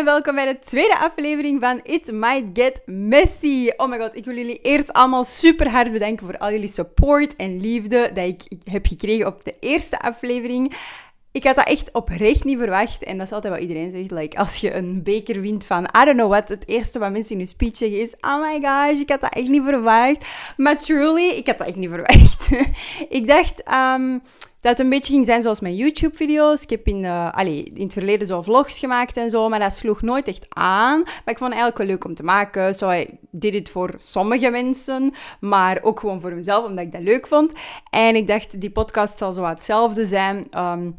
en welkom bij de tweede aflevering van It Might Get Messy. Oh my god, ik wil jullie eerst allemaal super hard bedanken voor al jullie support en liefde dat ik heb gekregen op de eerste aflevering. Ik had dat echt oprecht niet verwacht. En dat is altijd wat iedereen zegt. Like, als je een beker wint van I don't know what, het eerste wat mensen in hun speech zeggen is Oh my gosh, ik had dat echt niet verwacht. Maar truly, ik had dat echt niet verwacht. ik dacht... Um, dat een beetje ging zijn zoals mijn YouTube-video's. Ik heb in, allez, in het verleden zo vlogs gemaakt en zo, maar dat sloeg nooit echt aan. Maar ik vond het eigenlijk wel leuk om te maken. Zo, ik deed het voor sommige mensen, maar ook gewoon voor mezelf, omdat ik dat leuk vond. En ik dacht, die podcast zal zo hetzelfde zijn. Um,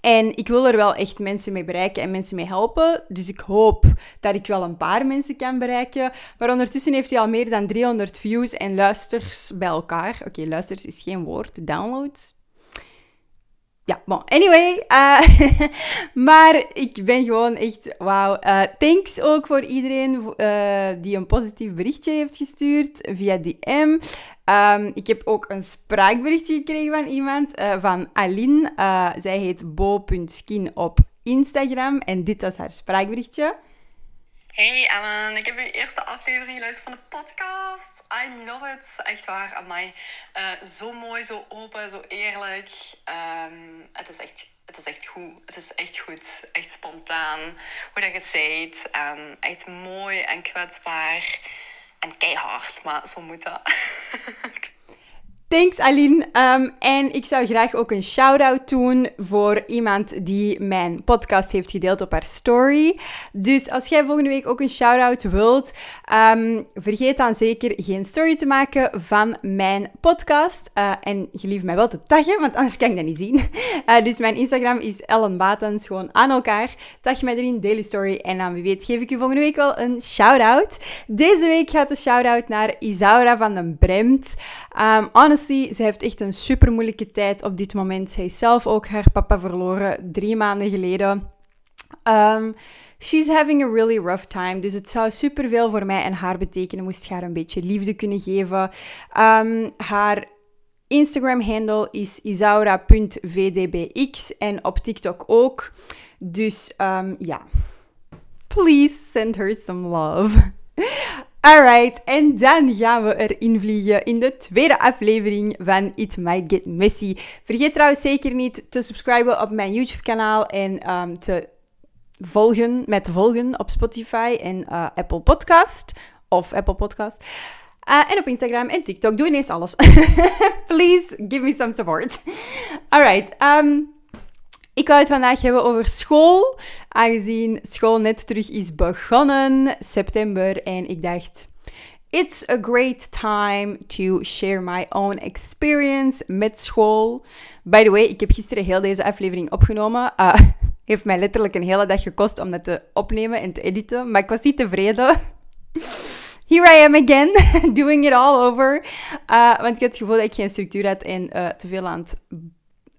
en ik wil er wel echt mensen mee bereiken en mensen mee helpen. Dus ik hoop dat ik wel een paar mensen kan bereiken. Maar ondertussen heeft hij al meer dan 300 views en luisters bij elkaar. Oké, okay, luisters is geen woord. Downloads ja, bon, anyway. Uh, maar ik ben gewoon echt, wauw. Uh, thanks ook voor iedereen uh, die een positief berichtje heeft gestuurd via DM. Um, ik heb ook een spraakberichtje gekregen van iemand, van Aline. zij heet bo.skin op Instagram en dit was haar spraakberichtje. Hey Ellen, ik heb je eerste aflevering geluisterd van de podcast. I love it. Echt waar, aan mij. Uh, zo mooi, zo open, zo eerlijk. Um, het, is echt, het is echt goed. Het is echt goed. Echt spontaan. Hoe dat je het. Um, echt mooi en kwetsbaar. En keihard, maar zo moet dat. Thanks Aline. Um, en ik zou graag ook een shout-out doen voor iemand die mijn podcast heeft gedeeld op haar story. Dus als jij volgende week ook een shout-out wilt, um, vergeet dan zeker geen story te maken van mijn podcast. Uh, en gelief mij wel te taggen, want anders kan ik dat niet zien. Uh, dus mijn Instagram is Ellen Batens, gewoon aan elkaar. Tag mij erin, daily story. En dan wie weet geef ik je volgende week wel een shout-out. Deze week gaat de shout-out naar Isaura van den Bremt. Um, honestly, ze heeft echt een super moeilijke tijd op dit moment. Zij is zelf ook haar papa verloren drie maanden geleden. Um, she's having a really rough time. Dus het zou superveel voor mij en haar betekenen. Moest je haar een beetje liefde kunnen geven. Um, haar Instagram-handle is isaura.vdbx en op TikTok ook. Dus um, ja, please send her some love. Alright, en dan gaan we erin vliegen in de tweede aflevering van It Might Get Messy. Vergeet trouwens zeker niet te subscriben op mijn YouTube-kanaal en um, te volgen, met volgen op Spotify en uh, Apple Podcast. Of Apple Podcast. Uh, en op Instagram en TikTok. Doe ineens alles. Please give me some support. Alright. Um, ik wou het vandaag hebben over school, aangezien school net terug is begonnen, september. En ik dacht, it's a great time to share my own experience met school. By the way, ik heb gisteren heel deze aflevering opgenomen. Uh, heeft mij letterlijk een hele dag gekost om dat te opnemen en te editen, maar ik was niet tevreden. Here I am again, doing it all over. Uh, want ik had het gevoel dat ik geen structuur had en uh, te veel aan het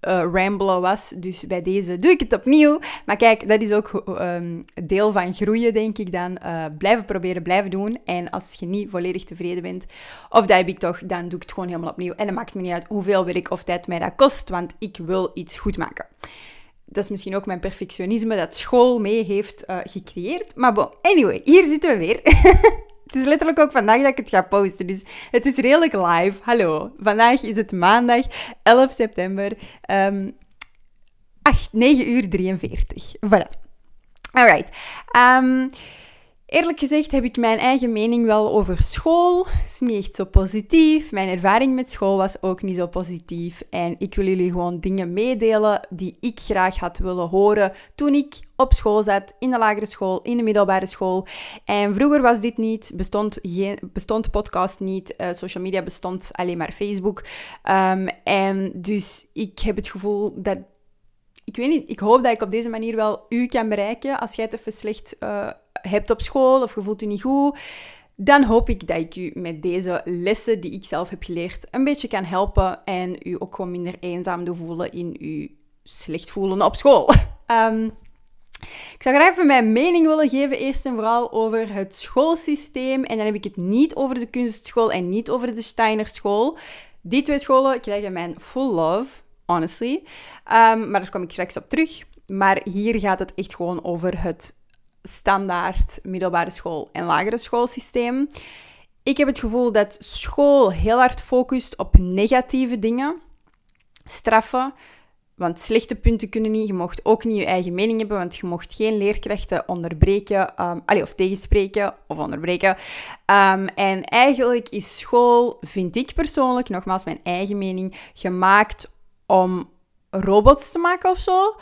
uh, was. Dus bij deze doe ik het opnieuw. Maar kijk, dat is ook um, deel van groeien, denk ik dan. Uh, blijven proberen, blijven doen. En als je niet volledig tevreden bent, of dat heb ik toch, dan doe ik het gewoon helemaal opnieuw. En dan maakt me niet uit hoeveel werk of tijd mij dat kost, want ik wil iets goed maken. Dat is misschien ook mijn perfectionisme dat school mee heeft uh, gecreëerd. Maar bon, anyway, hier zitten we weer. Het is letterlijk ook vandaag dat ik het ga posten. Dus het is redelijk live. Hallo. Vandaag is het maandag 11 september. Um, 8, 9 uur 43. Voilà. Alright. Um, Eerlijk gezegd heb ik mijn eigen mening wel over school. Het is niet echt zo positief. Mijn ervaring met school was ook niet zo positief. En ik wil jullie gewoon dingen meedelen die ik graag had willen horen toen ik op school zat, in de lagere school, in de middelbare school. En vroeger was dit niet, bestond, geen, bestond podcast niet, uh, social media bestond alleen maar Facebook. Um, en dus ik heb het gevoel dat ik weet niet, ik hoop dat ik op deze manier wel u kan bereiken als jij het even slecht uh, hebt op school of je voelt je niet goed. Dan hoop ik dat ik u met deze lessen die ik zelf heb geleerd een beetje kan helpen en u ook gewoon minder eenzaam doe voelen in uw slecht voelen op school. Um, ik zou graag even mijn mening willen geven, eerst en vooral over het schoolsysteem. En dan heb ik het niet over de kunstschool en niet over de Steiner school. Die twee scholen krijgen mijn full love honestly. Um, maar daar kom ik straks op terug. Maar hier gaat het echt gewoon over het standaard middelbare school en lagere schoolsysteem. Ik heb het gevoel dat school heel hard focust op negatieve dingen. Straffen, want slechte punten kunnen niet. Je mocht ook niet je eigen mening hebben, want je mocht geen leerkrachten onderbreken, um, of tegenspreken of onderbreken. Um, en eigenlijk is school, vind ik persoonlijk, nogmaals mijn eigen mening, gemaakt om robots te maken of zo.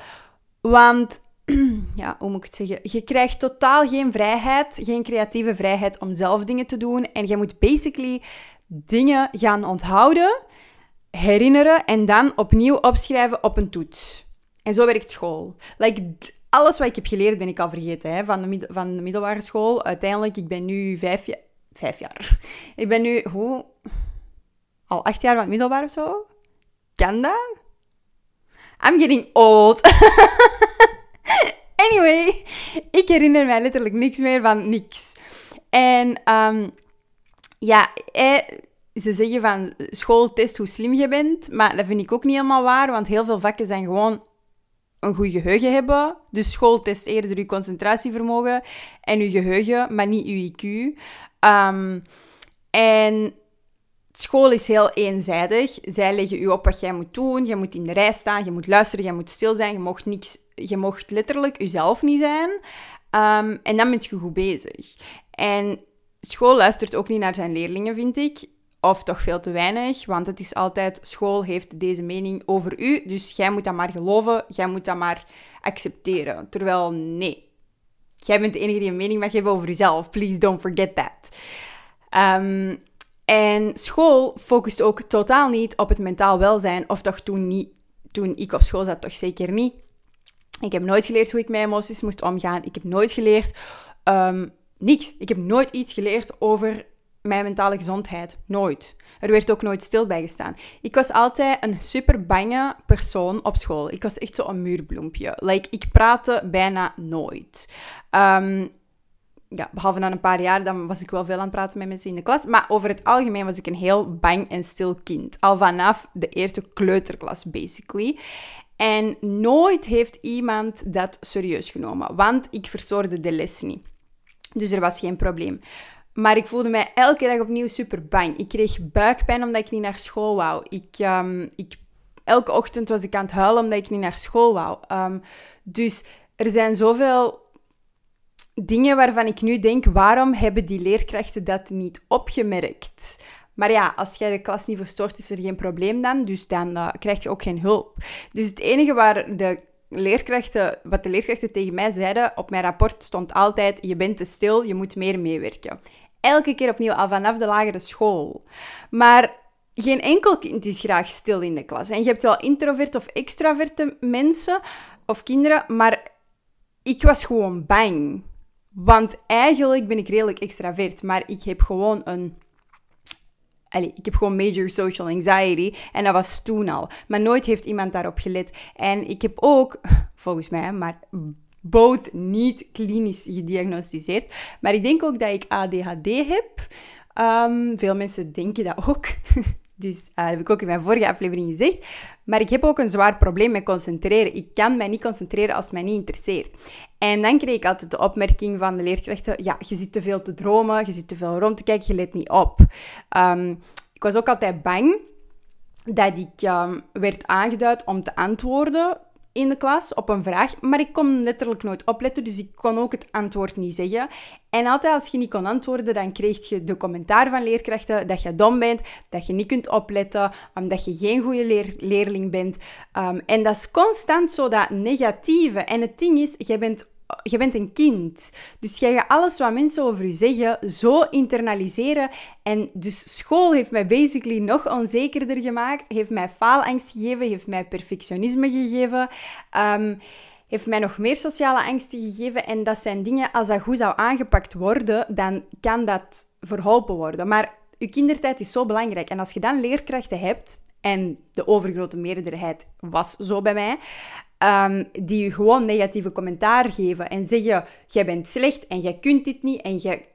Want, ja, hoe moet ik het zeggen? Je krijgt totaal geen vrijheid, geen creatieve vrijheid om zelf dingen te doen. En je moet basically dingen gaan onthouden herinneren en dan opnieuw opschrijven op een toets. En zo werkt school. Like, alles wat ik heb geleerd ben ik al vergeten hè, van, de van de middelbare school. Uiteindelijk, ik ben nu vijf, jaar... vijf jaar. Ik ben nu, hoe? Al acht jaar van het middelbaar of zo? Kan dat? I'm getting old. anyway, ik herinner mij letterlijk niks meer van niks. En um, ja, eh, ze zeggen van school test hoe slim je bent, maar dat vind ik ook niet helemaal waar, want heel veel vakken zijn gewoon een goed geheugen hebben. Dus school test eerder je concentratievermogen en je geheugen, maar niet je IQ. Um, en school is heel eenzijdig. Zij leggen u op wat jij moet doen. Je moet in de rij staan, je moet luisteren, je moet stil zijn. Je mocht, niks, je mocht letterlijk jezelf niet zijn. Um, en dan ben je goed bezig. En school luistert ook niet naar zijn leerlingen, vind ik. Of toch veel te weinig, want het is altijd school heeft deze mening over u, dus jij moet dat maar geloven, jij moet dat maar accepteren. Terwijl nee, jij bent de enige die een mening mag hebben over jezelf. Please don't forget that. Um, en school focust ook totaal niet op het mentaal welzijn, of toch toen, niet, toen ik op school zat, toch zeker niet. Ik heb nooit geleerd hoe ik met emoties moest omgaan. Ik heb nooit geleerd um, niks. Ik heb nooit iets geleerd over mijn mentale gezondheid. Nooit. Er werd ook nooit stil bij gestaan. Ik was altijd een super bange persoon op school. Ik was echt zo'n muurbloempje. Like, ik praatte bijna nooit. Um, ja, behalve na een paar jaar, dan was ik wel veel aan het praten met mensen in de klas. Maar over het algemeen was ik een heel bang en stil kind. Al vanaf de eerste kleuterklas, basically. En nooit heeft iemand dat serieus genomen, want ik verstoorde de les niet. Dus er was geen probleem. Maar ik voelde mij elke dag opnieuw super bang. Ik kreeg buikpijn omdat ik niet naar school wou. Ik, um, ik, elke ochtend was ik aan het huilen omdat ik niet naar school wou. Um, dus er zijn zoveel dingen waarvan ik nu denk, waarom hebben die leerkrachten dat niet opgemerkt? Maar ja, als jij de klas niet verstoort, is er geen probleem dan. Dus dan uh, krijg je ook geen hulp. Dus het enige waar de leerkrachten, wat de leerkrachten tegen mij zeiden op mijn rapport stond altijd: je bent te stil, je moet meer meewerken. Elke keer opnieuw, al vanaf de lagere school. Maar geen enkel kind is graag stil in de klas. En je hebt wel introverte of extraverte mensen of kinderen, maar ik was gewoon bang. Want eigenlijk ben ik redelijk extravert, maar ik heb gewoon een. Ik heb gewoon major social anxiety en dat was toen al. Maar nooit heeft iemand daarop gelet. En ik heb ook, volgens mij, maar both niet klinisch gediagnosticeerd. Maar ik denk ook dat ik ADHD heb. Um, veel mensen denken dat ook. Dus uh, heb ik ook in mijn vorige aflevering gezegd. Maar ik heb ook een zwaar probleem met concentreren. Ik kan mij niet concentreren als het mij niet interesseert. En dan kreeg ik altijd de opmerking van de leerkrachten: ja, je zit te veel te dromen, je zit te veel rond te kijken, je let niet op. Um, ik was ook altijd bang dat ik um, werd aangeduid om te antwoorden in de klas op een vraag, maar ik kon letterlijk nooit opletten, dus ik kon ook het antwoord niet zeggen. En altijd als je niet kon antwoorden, dan kreeg je de commentaar van leerkrachten dat je dom bent, dat je niet kunt opletten, omdat je geen goede leerling bent. Um, en dat is constant zo dat negatieve. En het ding is, je bent je bent een kind. Dus jij gaat alles wat mensen over je zeggen zo internaliseren. En dus school heeft mij basically nog onzekerder gemaakt. Heeft mij faalangst gegeven. Heeft mij perfectionisme gegeven. Um, heeft mij nog meer sociale angsten gegeven. En dat zijn dingen, als dat goed zou aangepakt worden, dan kan dat verholpen worden. Maar je kindertijd is zo belangrijk. En als je dan leerkrachten hebt, en de overgrote meerderheid was zo bij mij, um, die gewoon negatieve commentaar geven en zeggen: jij bent slecht en jij kunt dit niet en jij.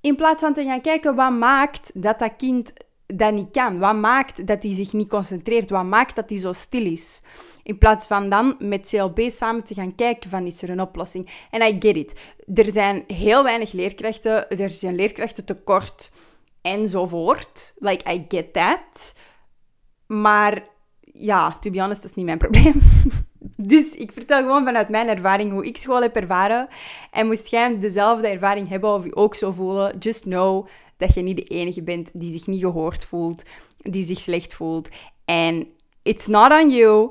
In plaats van te gaan kijken wat maakt dat dat kind dat niet kan? Wat maakt dat hij zich niet concentreert? Wat maakt dat hij zo stil is? In plaats van dan met CLB samen te gaan kijken van is er een oplossing. En I get it. Er zijn heel weinig leerkrachten. Er zijn leerkrachten tekort enzovoort. Like, I get that. Maar ja, to be honest, dat is niet mijn probleem. dus ik vertel gewoon vanuit mijn ervaring hoe ik school heb ervaren. En moest jij dezelfde ervaring hebben of je ook zo voelen, just know dat je niet de enige bent die zich niet gehoord voelt, die zich slecht voelt. En it's not on you.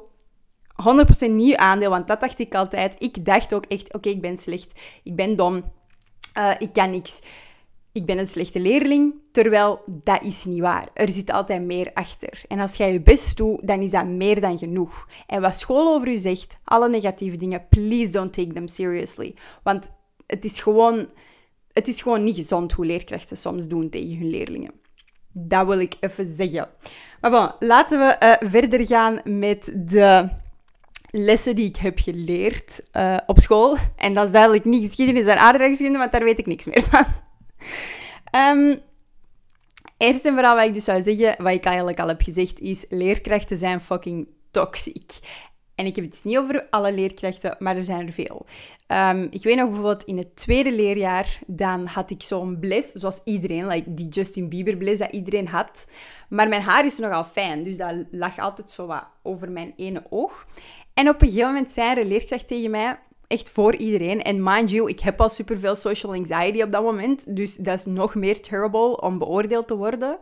100% nieuw aandeel, want dat dacht ik altijd. Ik dacht ook echt, oké, ik ben slecht, ik ben dom, uh, ik kan niks ik ben een slechte leerling, terwijl dat is niet waar. Er zit altijd meer achter. En als jij je best doet, dan is dat meer dan genoeg. En wat school over u zegt, alle negatieve dingen, please don't take them seriously. Want het is gewoon, het is gewoon niet gezond hoe leerkrachten soms doen tegen hun leerlingen. Dat wil ik even zeggen. Maar bon, laten we uh, verder gaan met de lessen die ik heb geleerd uh, op school. En dat is duidelijk niet geschiedenis en aardrijkskunde, want daar weet ik niks meer van. Um, eerst en vooral wat ik dus zou zeggen, wat ik eigenlijk al heb gezegd, is leerkrachten zijn fucking toxic. En ik heb het dus niet over alle leerkrachten, maar er zijn er veel. Um, ik weet nog bijvoorbeeld in het tweede leerjaar, dan had ik zo'n bles, zoals iedereen, like die Justin Bieber bles dat iedereen had. Maar mijn haar is nogal fijn, dus dat lag altijd zo wat over mijn ene oog. En op een gegeven moment zei er een leerkracht tegen mij, echt voor iedereen. En mind you, ik heb al superveel social anxiety op dat moment. Dus dat is nog meer terrible om beoordeeld te worden.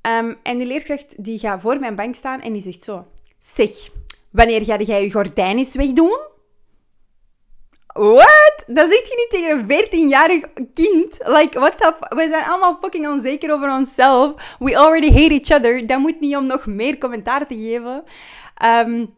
Ehm, en de leerkracht die gaat voor mijn bank staan en die zegt zo... Zeg, wanneer ga jij je gordijn wegdoen? What? Dat zeg je niet tegen een 14-jarig kind. Like, what the We zijn allemaal fucking onzeker over onszelf. We already hate each other. Dat moet niet om nog meer commentaar te geven. Um,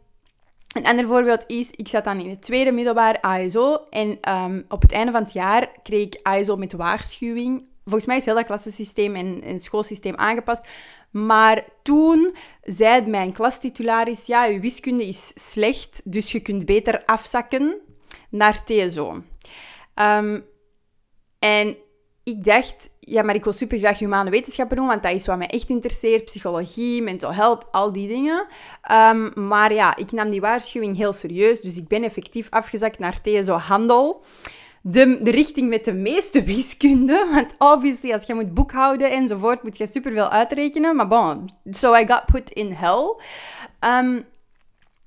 een ander voorbeeld is, ik zat dan in het tweede middelbaar ASO en ehm, op het einde van het jaar kreeg ik ASO met waarschuwing. Volgens mij is heel dat klassensysteem en, en schoolsysteem aangepast. Maar toen zei mijn klastitularis, ja, je wiskunde is slecht, dus je kunt beter afzakken naar TSO. Um, en ik dacht, ja, maar ik wil super graag humane wetenschappen doen, want dat is wat mij echt interesseert. Psychologie, mental health, al die dingen. Ehm, maar ja, ik nam die waarschuwing heel serieus, dus ik ben effectief afgezakt naar TSO Handel. De, de richting met de meeste wiskunde, want obviously als je moet boekhouden enzovoort, moet je superveel uitrekenen. Maar bon, so I got put in hell. Um,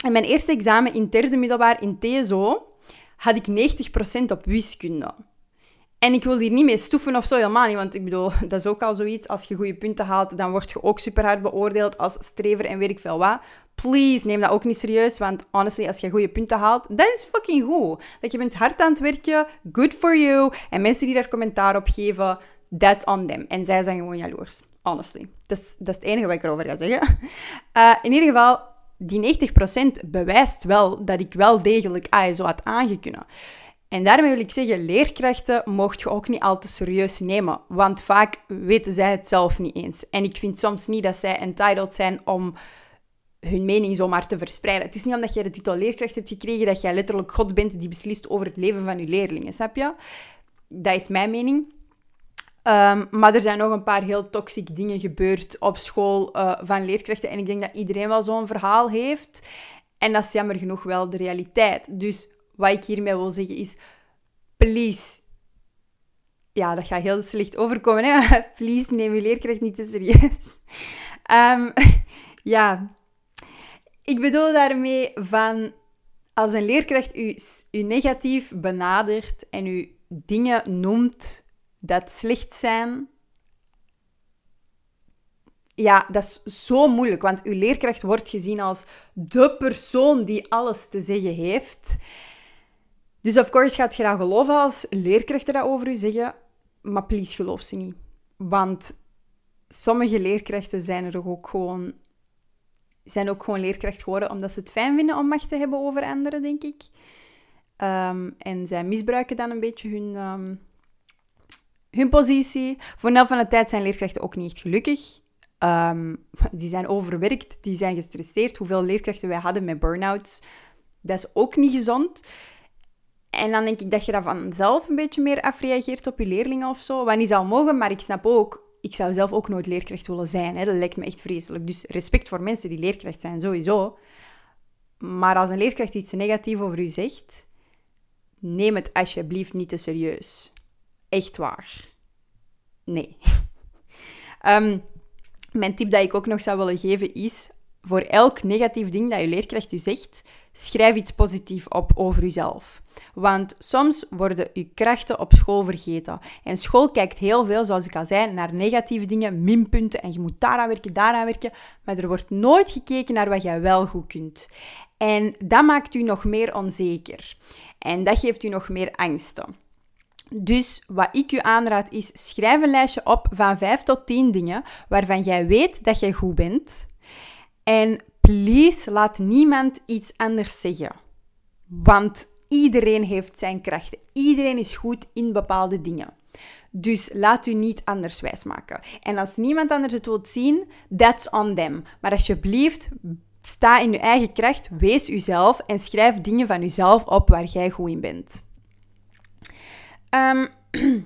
en mijn eerste examen in derde middelbaar in TSO had ik 90% op wiskunde. En ik wil hier niet mee stoeven of zo, helemaal niet. Want ik bedoel, dat is ook al zoiets. Als je goede punten haalt, dan word je ook super hard beoordeeld als strever en weet ik veel wat. Please, neem dat ook niet serieus. Want honestly, als je goede punten haalt, dat is fucking goed. Dat je bent hard aan het werken, good for you. En mensen die daar commentaar op geven, that's on them. En zij zijn gewoon jaloers. Honestly. Dat is, dat is het enige wat ik erover ga zeggen. Uh, in ieder geval, die 90% bewijst wel dat ik wel degelijk ASO had aangekunnen. En daarmee wil ik zeggen, leerkrachten mocht je ook niet al te serieus nemen, want vaak weten zij het zelf niet eens. En ik vind soms niet dat zij entitled zijn om hun mening zomaar te verspreiden. Het is niet omdat jij de titel leerkracht hebt gekregen dat jij letterlijk God bent die beslist over het leven van je leerlingen, snap je? Dat is mijn mening. Um, maar er zijn nog een paar heel toxic dingen gebeurd op school uh, van leerkrachten. En ik denk dat iedereen wel zo'n verhaal heeft. En dat is jammer genoeg wel de realiteit. Dus wat ik hiermee wil zeggen is, please, ja, dat gaat heel slecht overkomen, hè? please neem je leerkracht niet te serieus. Um, ja, ik bedoel daarmee van, als een leerkracht u, u negatief benadert en u dingen noemt dat slecht zijn, ja, dat is zo moeilijk, want uw leerkracht wordt gezien als de persoon die alles te zeggen heeft. Dus of course gaat dat geloven als leerkrachten dat over u zeggen, maar please geloof ze niet. Want sommige leerkrachten zijn er ook gewoon, zijn ook gewoon leerkracht geworden omdat ze het fijn vinden om macht te hebben over anderen, denk ik. Ehm, en zij misbruiken dan een beetje hun, um, hun positie. Voor een van de tijd zijn leerkrachten ook niet echt gelukkig. Um, die zijn overwerkt, die zijn gestresseerd. Hoeveel leerkrachten wij hadden met burn-outs, dat is ook niet gezond. En dan denk ik dat je dat vanzelf een beetje meer afreageert op je leerlingen of zo. Wat niet zou mogen, maar ik snap ook, ik zou zelf ook nooit leerkracht willen zijn. Hè. Dat lijkt me echt vreselijk. Dus respect voor mensen die leerkracht zijn, sowieso. Maar als een leerkracht iets negatiefs over u zegt, neem het alsjeblieft niet te serieus. Echt waar. Nee. Ehm, mijn tip dat ik ook nog zou willen geven is, voor elk negatief ding dat je leerkracht u zegt, schrijf iets positiefs op over uzelf. Want soms worden uw krachten op school vergeten. En school kijkt heel veel, zoals ik al zei, naar negatieve dingen, minpunten. En je moet daaraan werken, daaraan werken. Maar er wordt nooit gekeken naar wat jij wel goed kunt. En dat maakt u nog meer onzeker. En dat geeft u nog meer angsten. Dus wat ik u aanraad is, schrijf een lijstje op van 5 tot 10 dingen waarvan jij weet dat jij goed bent. En please laat niemand iets anders zeggen. Want iedereen heeft zijn krachten. Iedereen is goed in bepaalde dingen. Dus laat u niet anders wijsmaken. En als niemand anders het wilt zien, that's on them. Maar alsjeblieft, sta in uw eigen kracht, wees uzelf en schrijf dingen van uzelf op waar jij goed in bent. Um,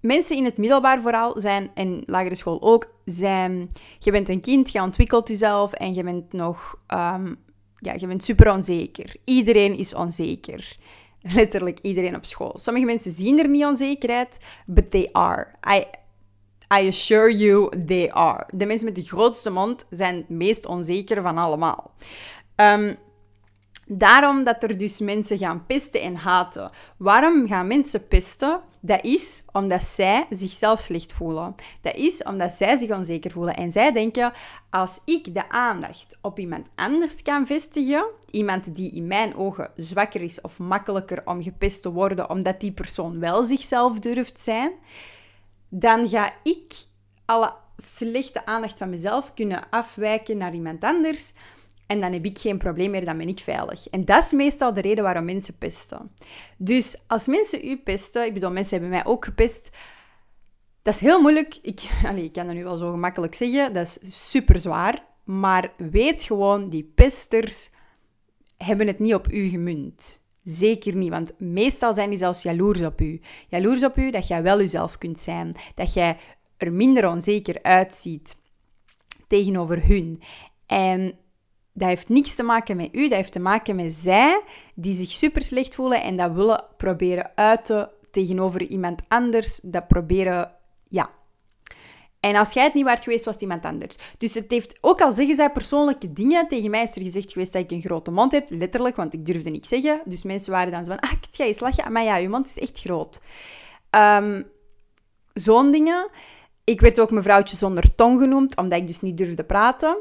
mensen in het middelbaar vooral zijn, en lagere school ook, zijn... Je bent een kind, je ontwikkelt jezelf en je bent nog... Um, ja, je bent super onzeker. Iedereen is onzeker. Letterlijk iedereen op school. Sommige mensen zien er niet onzekerheid, but they are. I, I assure you, they are. De mensen met de grootste mond zijn het meest onzeker van allemaal. Um, Daarom dat er dus mensen gaan pesten en haten. Waarom gaan mensen pesten? Dat is omdat zij zichzelf slecht voelen. Dat is omdat zij zich onzeker voelen. En zij denken, als ik de aandacht op iemand anders kan vestigen, iemand die in mijn ogen zwakker is of makkelijker om gepest te worden, omdat die persoon wel zichzelf durft zijn, dan ga ik alle slechte aandacht van mezelf kunnen afwijken naar iemand anders en dan heb ik geen probleem meer, dan ben ik veilig. En dat is meestal de reden waarom mensen pesten. Dus als mensen u pesten, ik bedoel, mensen hebben mij ook gepest. Dat is heel moeilijk. Ik, allez, ik kan dat nu wel zo gemakkelijk zeggen. Dat is super zwaar. Maar weet gewoon, die pesters hebben het niet op u gemunt. Zeker niet, want meestal zijn die zelfs jaloers op u. Jaloers op u dat jij wel jezelf kunt zijn. Dat jij er minder onzeker uitziet tegenover hun. En dat heeft niks te maken met u, dat heeft te maken met zij die zich super slecht voelen en dat willen proberen uiten tegenover iemand anders. Dat proberen, ja. En als jij het niet waard geweest, was het iemand anders. Dus het heeft, ook al zeggen zij persoonlijke dingen, tegen mij is er gezegd geweest dat ik een grote mond heb, letterlijk, want ik durfde niks zeggen. Dus mensen waren dan zo van, ah, ik ga eens lachen, maar ja, je mond is echt groot. Um, Zo'n dingen. Ik werd ook mevrouwtje zonder tong genoemd, omdat ik dus niet durfde praten.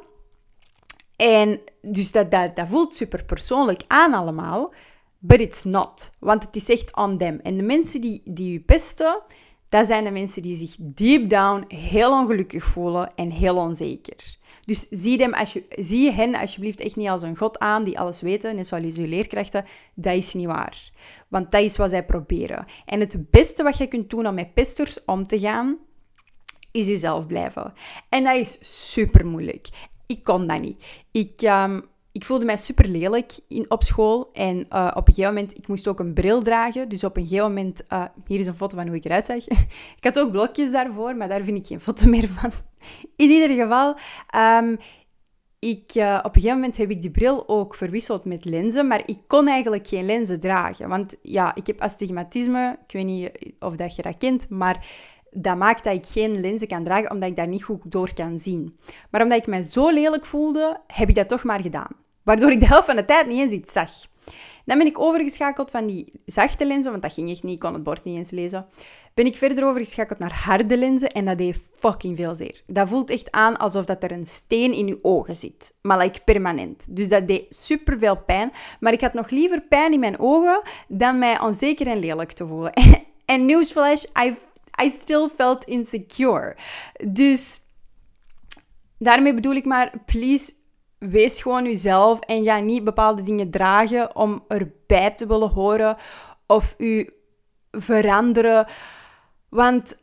En dus dat, dat, voelt super persoonlijk aan allemaal, but it's not. Want het is echt on them. En de mensen die, die u pesten, dat zijn de mensen die zich deep down heel ongelukkig voelen en heel onzeker. Dus zie, hem als je, zie hen alsjeblieft echt niet als een god aan die alles weten, net zoals je leerkrachten. Dat is niet waar. Want dat is wat zij proberen. En het beste wat je kunt doen om met pesters om te gaan, is jezelf blijven. En dat is super moeilijk ik kon dat niet. Ik, um, ik voelde mij super lelijk in, op school. En uh, op een gegeven moment, ik moest ook een bril dragen. Dus op een gegeven moment, uh, hier is een foto van hoe ik eruit zag. ik had ook blokjes daarvoor, maar daar vind ik geen foto meer van. in ieder geval, um, ik, uh, op een gegeven moment heb ik die bril ook verwisseld met lenzen, maar ik kon eigenlijk geen lenzen dragen. Want ja, ik heb astigmatisme, ik weet niet of dat je dat kent, maar dat maakt dat ik geen lenzen kan dragen, omdat ik daar niet goed door kan zien. Maar omdat ik mij zo lelijk voelde, heb ik dat toch maar gedaan. Waardoor ik de helft van de tijd niet eens iets zag. Dan ben ik overgeschakeld van die zachte lenzen, want dat ging echt niet, ik kon het bord niet eens lezen. Ben ik verder overgeschakeld naar harde lenzen en dat deed fucking veel zeer. Dat voelt echt aan alsof dat er een steen in je ogen zit. Maar like permanent. Dus dat deed super veel pijn. Maar ik had nog liever pijn in mijn ogen dan mij onzeker en lelijk te voelen. en newsflash, I've I still felt insecure. Dus daarmee bedoel ik maar, please, wees gewoon jezelf en ga niet bepaalde dingen dragen om erbij te willen horen of u veranderen. Want,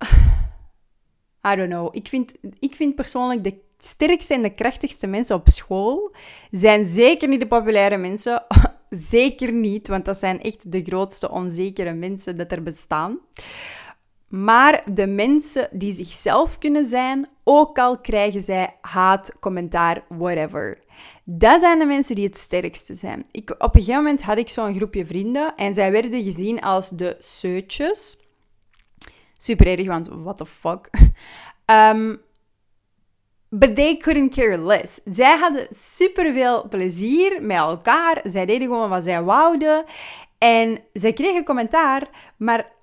I don't know, ik vind, ik vind persoonlijk de sterkste en de krachtigste mensen op school zijn zeker niet de populaire mensen. Zeker niet, want dat zijn echt de grootste onzekere mensen dat er bestaan. Maar de mensen die zichzelf kunnen zijn, ook al krijgen zij haat, commentaar, whatever. Dat zijn de mensen die het sterkste zijn. Ik, op een gegeven moment had ik zo'n groepje vrienden en zij werden gezien als de seutjes. Super erg, want what the fuck. Um, but they couldn't care less. Zij hadden superveel plezier met elkaar. Zij deden gewoon wat zij wouden. En zij kregen commentaar, maar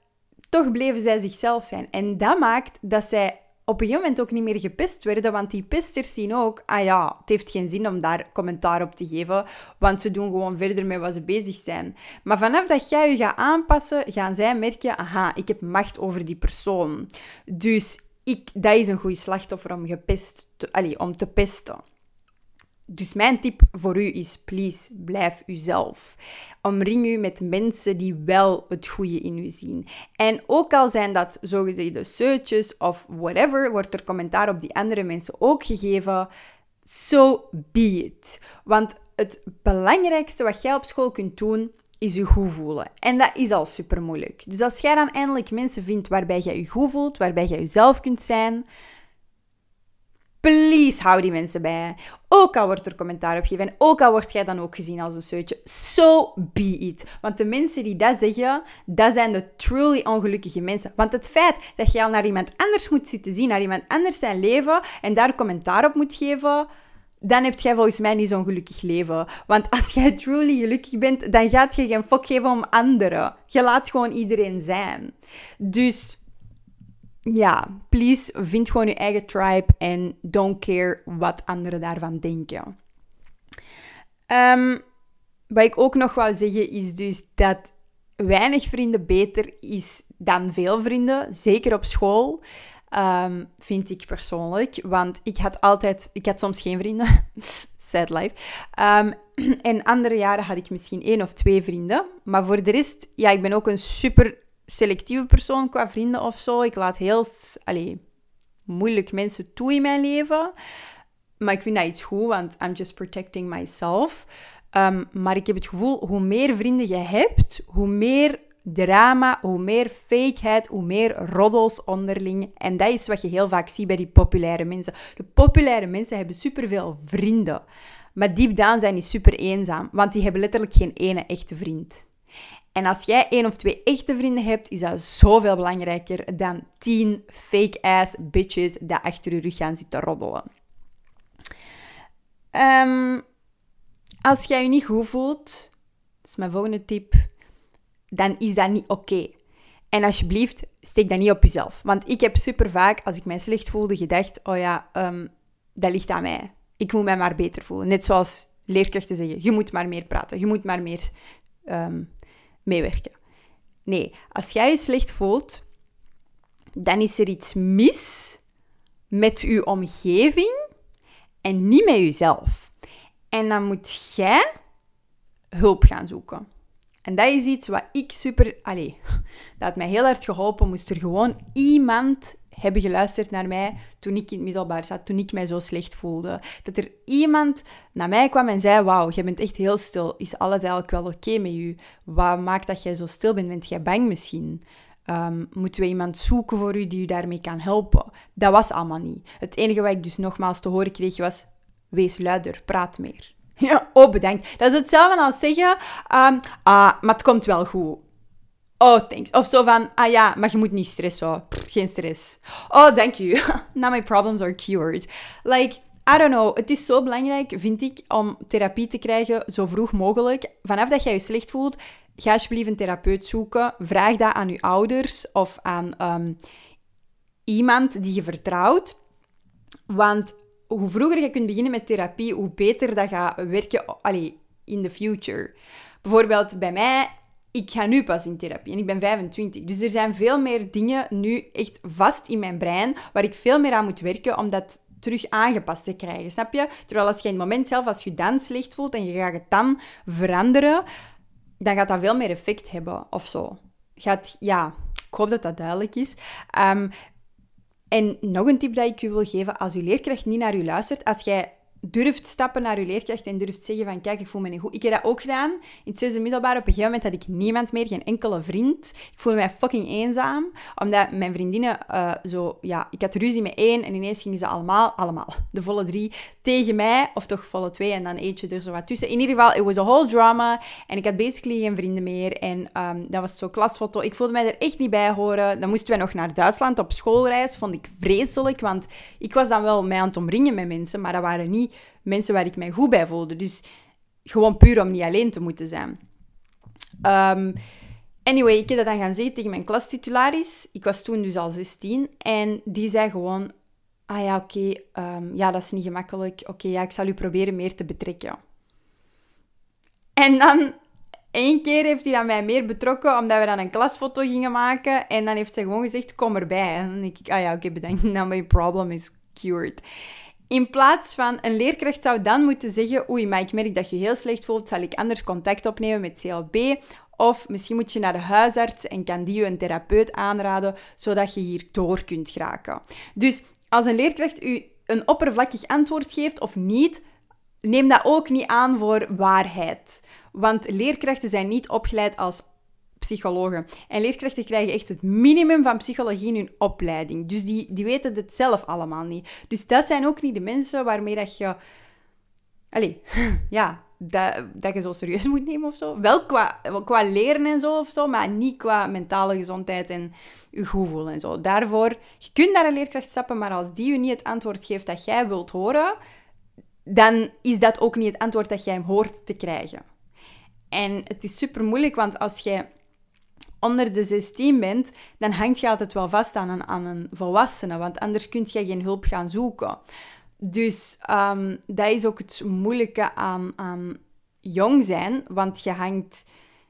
toch bleven zij zichzelf zijn. En dat maakt dat zij op een gegeven moment ook niet meer gepest werden, want die pesters zien ook, ah ja, het heeft geen zin om daar commentaar op te geven, want ze doen gewoon verder met wat ze bezig zijn. Maar vanaf dat jij je gaat aanpassen, gaan zij merken, aha, ik heb macht over die persoon. Dus ik, dat is een goede slachtoffer om, gepest te, om te pesten. Dus mijn tip voor u is, please, blijf uzelf. Omring u met mensen die wel het goede in u zien. En ook al zijn dat zogezegde seutjes of whatever, wordt er commentaar op die andere mensen ook gegeven. So be it. Want het belangrijkste wat jij op school kunt doen, is je goed voelen. En dat is al super moeilijk. Dus als jij dan eindelijk mensen vindt waarbij jij je goed voelt, waarbij jij jezelf kunt zijn, please hou die mensen bij. Ook al wordt er commentaar op gegeven en ook al word jij dan ook gezien als een seutje, so be it. Want de mensen die dat zeggen, dat zijn de truly ongelukkige mensen. Want het feit dat jij al naar iemand anders moet zitten zien, naar iemand anders zijn leven en daar commentaar op moet geven, dan heb jij volgens mij niet zo'n gelukkig leven. Want als jij truly gelukkig bent, dan gaat je geen fok geven om anderen. Je laat gewoon iedereen zijn. Dus ja, please, vind gewoon je eigen tribe en don't care wat anderen daarvan denken. Um, wat ik ook nog wou zeggen is dus dat weinig vrienden beter is dan veel vrienden, zeker op school. Um, vind ik persoonlijk. Want ik had altijd, ik had soms geen vrienden. Sad life. Um, en andere jaren had ik misschien één of twee vrienden. Maar voor de rest, ja, ik ben ook een super selectieve persoon qua vrienden of zo. Ik laat heel allee, moeilijk mensen toe in mijn leven. Maar ik vind dat iets goed, want I'm just protecting myself. Um, maar ik heb het gevoel, hoe meer vrienden je hebt, hoe meer drama, hoe meer fakeheid, hoe meer roddels onderling. En dat is wat je heel vaak ziet bij die populaire mensen. De populaire mensen hebben superveel vrienden. Maar diep down zijn die super eenzaam, want die hebben letterlijk geen ene echte vriend. En als jij één of twee echte vrienden hebt, is dat zoveel belangrijker dan tien fake-ass bitches die achter je rug gaan zitten roddelen. Um, als jij je niet goed voelt, dat is mijn volgende tip, dan is dat niet oké. En alsjeblieft, steek dat niet op jezelf. Want ik heb super vaak, als ik mij slecht voelde, gedacht: oh ja, um, dat ligt aan mij. Ik moet mij maar beter voelen. Net zoals leerkrachten zeggen: je moet maar meer praten, je moet maar meer um, meewerken. Nee, als jij je slecht voelt, dan is er iets mis met je omgeving en niet met jezelf. En dan moet jij hulp gaan zoeken. En dat is iets wat ik super... Allee, dat mij heel hard geholpen. Moest er gewoon iemand hebben geluisterd naar mij toen ik in het middelbaar zat, toen ik mij zo slecht voelde. Dat er iemand naar mij kwam en zei, wauw, jij bent echt heel stil. Is alles eigenlijk wel oké met je? Wat maakt dat jij zo stil bent? Bent jij bang misschien? Um, moeten we iemand zoeken voor u die u daarmee kan helpen? Dat was allemaal niet. Het enige wat ik dus nogmaals te horen kreeg was, wees luider, praat meer. Ja, oh bedankt. Dat is hetzelfde als zeggen, um, ah, maar het komt wel goed. Oh, thanks. Of zo van, ah ja, maar je moet niet stressen. geen stress. Oh, thank you. Now my problems are cured. Like, I don't know. Het is zo belangrijk, vind ik, om therapie te krijgen zo vroeg mogelijk. Vanaf dat jij je slecht voelt, ga alsjeblieft een therapeut zoeken. Vraag dat aan je ouders of aan um, iemand die je vertrouwt. Want hoe vroeger je kunt beginnen met therapie, hoe beter dat gaat werken allee, in the future. Bijvoorbeeld bij mij, ik ga nu pas in therapie en ik ben 25. Dus er zijn veel meer dingen nu echt vast in mijn brein waar ik veel meer aan moet werken om dat terug aangepast te krijgen, snap je? Terwijl als je in het moment zelf, als je dan slecht voelt en je gaat het dan veranderen, dan gaat dat veel meer effect hebben of zo. Gaat, ja, ik hoop dat dat duidelijk is. Um, en nog een tip dat ik u wil geven, als uw leerkracht niet naar u luistert, als jij durft stappen naar je leerkracht en durft zeggen van kijk, ik voel me niet goed. Ik heb dat ook gedaan. In het zesde middelbaar, op een gegeven moment had ik niemand meer, geen enkele vriend. Ik voelde mij fucking eenzaam, omdat mijn vriendinnen uh, zo, ja, ik had ruzie met één en ineens gingen ze allemaal, allemaal, de volle drie, tegen mij, of toch volle twee en dan eentje er zo wat tussen. In ieder geval, it was a whole drama en ik had basically geen vrienden meer en um, dat was zo klasfoto. Ik voelde mij er echt niet bij horen. Dan moesten wij nog naar Duitsland op schoolreis, vond ik vreselijk, want ik was dan wel mij aan het omringen met mensen, maar dat waren niet mensen waar ik mij goed bij voelde. Dus gewoon puur om niet alleen te moeten zijn. Um, anyway, ik heb dat dan gaan zeggen tegen mijn klastitularis. Ik was toen dus al 16. En die zei gewoon... Ah ja, oké. Ehm, ja, dat is niet gemakkelijk. Oké, ja, ik zal u proberen meer te betrekken. En dan... één keer heeft hij dan mij meer betrokken, omdat we dan een klasfoto gingen maken. En dan heeft ze gewoon gezegd, kom erbij. En denk ik, ah ja, oké, bedankt. Now my problem is cured. In plaats van een leerkracht zou dan moeten zeggen: Oei, maar ik merk dat je heel slecht voelt, zal ik anders contact opnemen met CLB? Of misschien moet je naar de huisarts en kan die je een therapeut aanraden, zodat je hier door kunt geraken. Dus als een leerkracht u een oppervlakkig antwoord geeft of niet, neem dat ook niet aan voor waarheid. Want leerkrachten zijn niet opgeleid als psychologen. En leerkrachten krijgen echt het minimum van psychologie in hun opleiding. Dus die, die weten het zelf allemaal niet. Dus dat zijn ook niet de mensen waarmee dat je... Allee, ja, dat, dat je zo serieus moet nemen of zo. Wel qua, qua leren en zo of zo, maar niet qua mentale gezondheid en je goed voelen en zo. Daarvoor, je kunt naar een leerkracht stappen, maar als die je niet het antwoord geeft dat jij wilt horen, dan is dat ook niet het antwoord dat jij hoort te krijgen. En het is super moeilijk, want als jij onder de 16 bent, dan hangt je altijd wel vast aan een, aan een volwassene, want anders kun je geen hulp gaan zoeken. Dus um, dat is ook het moeilijke aan, aan jong zijn, want je hangt,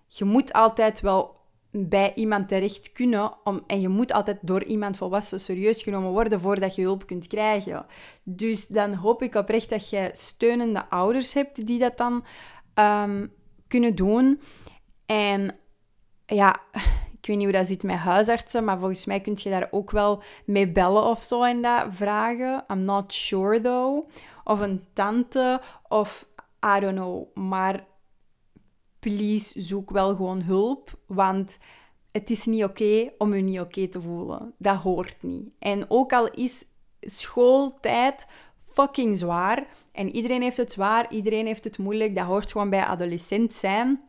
je moet altijd wel bij iemand terecht kunnen om, en je moet altijd door iemand volwassen serieus genomen worden voordat je hulp kunt krijgen. Dus dan hoop ik oprecht dat je steunende ouders hebt die dat dan um, kunnen doen. En ja, ik weet niet hoe dat zit met huisartsen, maar volgens mij kun je daar ook wel mee bellen of zo en dat vragen. I'm not sure though. Of een tante of I don't know. Maar please zoek wel gewoon hulp, want het is niet oké om je niet oké te voelen. Dat hoort niet. En ook al is schooltijd fucking zwaar en iedereen heeft het zwaar, iedereen heeft het moeilijk, dat hoort gewoon bij adolescent zijn.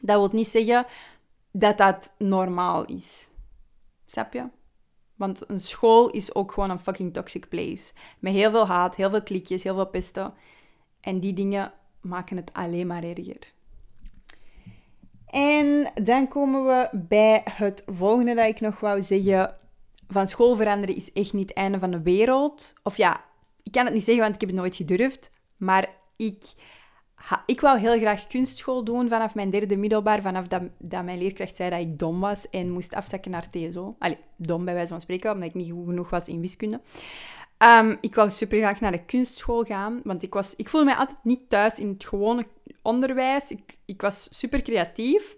Dat wil niet zeggen dat dat normaal is. Snap je? Want een school is ook gewoon een fucking toxic place. Met heel veel haat, heel veel klikjes, heel veel pesten. En die dingen maken het alleen maar erger. En dan komen we bij het volgende dat ik nog wou zeggen. Van school veranderen is echt niet het einde van de wereld. Of ja, ik kan het niet zeggen, want ik heb het nooit gedurfd. Maar ik ik wou heel graag kunstschool doen vanaf mijn derde middelbaar, vanaf dat, dat mijn leerkracht zei dat ik dom was en moest afzakken naar TSO. Allee, dom bij wijze van spreken, omdat ik niet goed genoeg was in wiskunde. Um, ik wou super graag naar de kunstschool gaan, want ik, was, ik voelde mij altijd niet thuis in het gewone onderwijs. Ik, ik was super creatief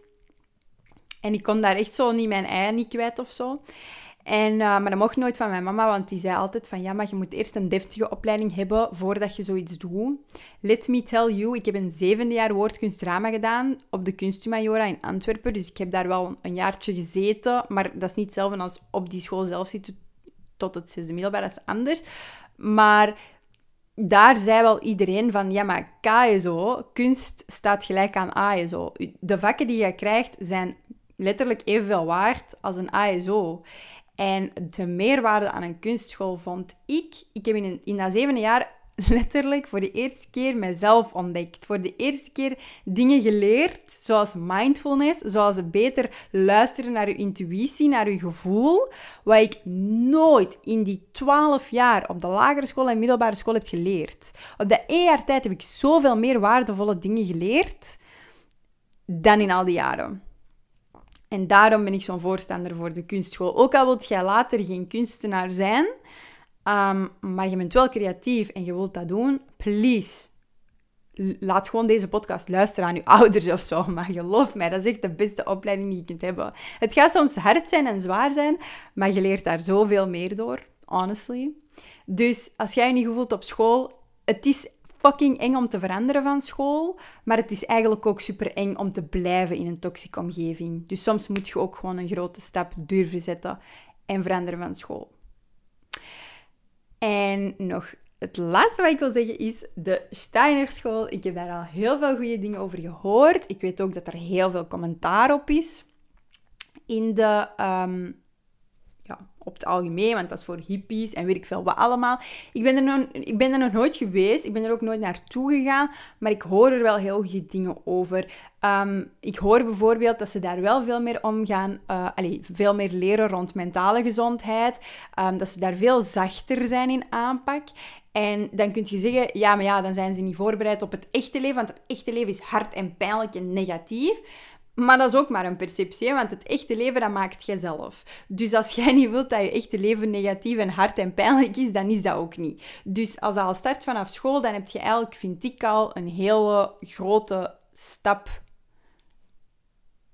en ik kon daar echt zo niet mijn ei niet kwijt of zo. En, uh, maar dat mocht nooit van mijn mama, want die zei altijd van ja, maar je moet eerst een deftige opleiding hebben voordat je zoiets doet. Let me tell you, ik heb een zevende jaar woordkunstdrama gedaan op de Kunsthumaniora in Antwerpen. Dus ik heb daar wel een jaartje gezeten, maar dat is niet hetzelfde als op die school zelf zitten tot het zesde middelbaar, dat is anders. Maar daar zei wel iedereen van, ja, maar KSO, kunst staat gelijk aan ASO. De vakken die je krijgt zijn letterlijk evenveel waard als een ASO. En de meerwaarde aan een kunstschool vond ik... Ik heb in, in dat zevende jaar letterlijk voor de eerste keer mezelf ontdekt. Voor de eerste keer dingen geleerd, zoals mindfulness, zoals beter luisteren naar je intuïtie, naar je gevoel, wat ik nooit in die twaalf jaar op de lagere school en middelbare school heb geleerd. Op dat één jaar tijd heb ik zoveel meer waardevolle dingen geleerd dan in al die jaren. En daarom ben ik zo'n voorstander voor de kunstschool. Ook al wilt jij later geen kunstenaar zijn, um, maar je bent wel creatief en je wilt dat doen, please. Laat gewoon deze podcast luisteren aan je ouders of zo. Maar geloof mij, dat is echt de beste opleiding die je kunt hebben. Het gaat soms hard zijn en zwaar zijn, maar je leert daar zoveel meer door, honestly. Dus als jij je niet goed voelt op school, het is fucking eng om te veranderen van school, maar het is eigenlijk ook super eng om te blijven in een toxische omgeving. Dus soms moet je ook gewoon een grote stap durven zetten en veranderen van school. En nog het laatste wat ik wil zeggen is de Steinerschool. Ik heb daar al heel veel goede dingen over gehoord. Ik weet ook dat er heel veel commentaar op is in de ehm, op het algemeen, want dat is voor hippies en weet ik veel wat allemaal. Ik ben, er nog, ik ben er nog nooit geweest, ik ben er ook nooit naartoe gegaan, maar ik hoor er wel heel goede dingen over. Ehm, ik hoor bijvoorbeeld dat ze daar wel veel meer omgaan, uh, allez, veel meer leren rond mentale gezondheid, um, dat ze daar veel zachter zijn in aanpak. En dan kun je zeggen, ja, maar ja, dan zijn ze niet voorbereid op het echte leven, want het echte leven is hard en pijnlijk en negatief. Maar dat is ook maar een perceptie, want het echte leven, dat maakt jij zelf. Dus als jij niet wilt dat je echte leven negatief en hard en pijnlijk is, dan is dat ook niet. Dus als dat al start vanaf school, dan heb je eigenlijk, vind ik al, een hele grote stap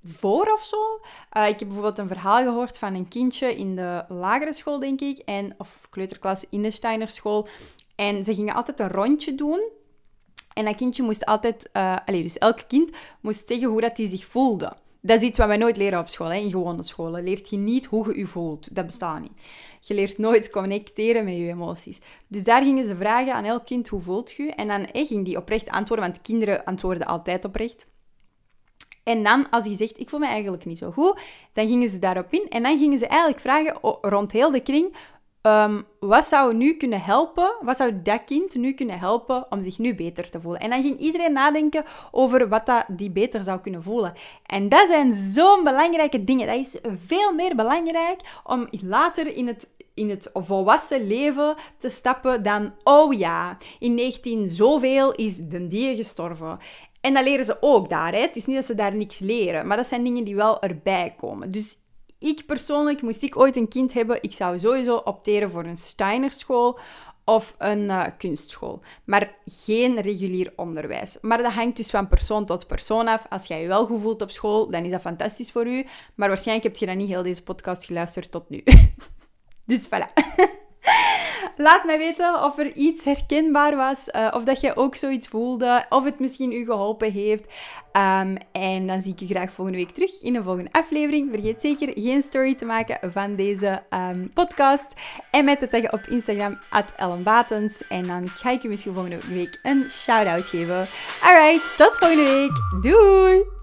voor of zo. Uh, ik heb bijvoorbeeld een verhaal gehoord van een kindje in de lagere school, denk ik, en, of kleuterklas in de Steinerschool. En ze gingen altijd een rondje doen en dat kindje moest altijd, uh, allez, dus elk kind moest zeggen hoe dat hij zich voelde. Dat is iets wat wij nooit leren op school, hè. in gewone scholen. Leert je niet hoe je je voelt. Dat bestaat niet. Je leert nooit connecteren met je emoties. Dus daar gingen ze vragen aan elk kind, hoe voelt je? En dan eh, ging die oprecht antwoorden, want kinderen antwoorden altijd oprecht. En dan, als hij zegt, ik voel me eigenlijk niet zo goed, dan gingen ze daarop in. En dan gingen ze eigenlijk vragen rond heel de kring, Um, wat zou nu kunnen helpen? Wat zou dat kind nu kunnen helpen om zich nu beter te voelen? En dan ging iedereen nadenken over wat dat die beter zou kunnen voelen. En dat zijn zo'n belangrijke dingen. Dat is veel meer belangrijk om later in het, in het volwassen leven te stappen dan, oh ja, in 19 zoveel is de die gestorven. En dat leren ze ook daar. Hè? Het is niet dat ze daar niks leren, maar dat zijn dingen die wel erbij komen. Dus ik persoonlijk, moest ik ooit een kind hebben, ik zou sowieso opteren voor een Steinerschool of een uh, kunstschool. Maar geen regulier onderwijs. Maar dat hangt dus van persoon tot persoon af. Als jij je wel goed voelt op school, dan is dat fantastisch voor u. Maar waarschijnlijk heb je dan niet heel deze podcast geluisterd tot nu. dus voilà. Laat mij weten of er iets herkenbaar was, uh, of dat je ook zoiets voelde, of het misschien u geholpen heeft. Um, en dan zie ik je graag volgende week terug in een volgende aflevering. Vergeet zeker geen story te maken van deze um, podcast. En met te taggen op Instagram, at Batens. En dan ga ik je misschien volgende week een shout-out geven. Alright, tot volgende week. Doei!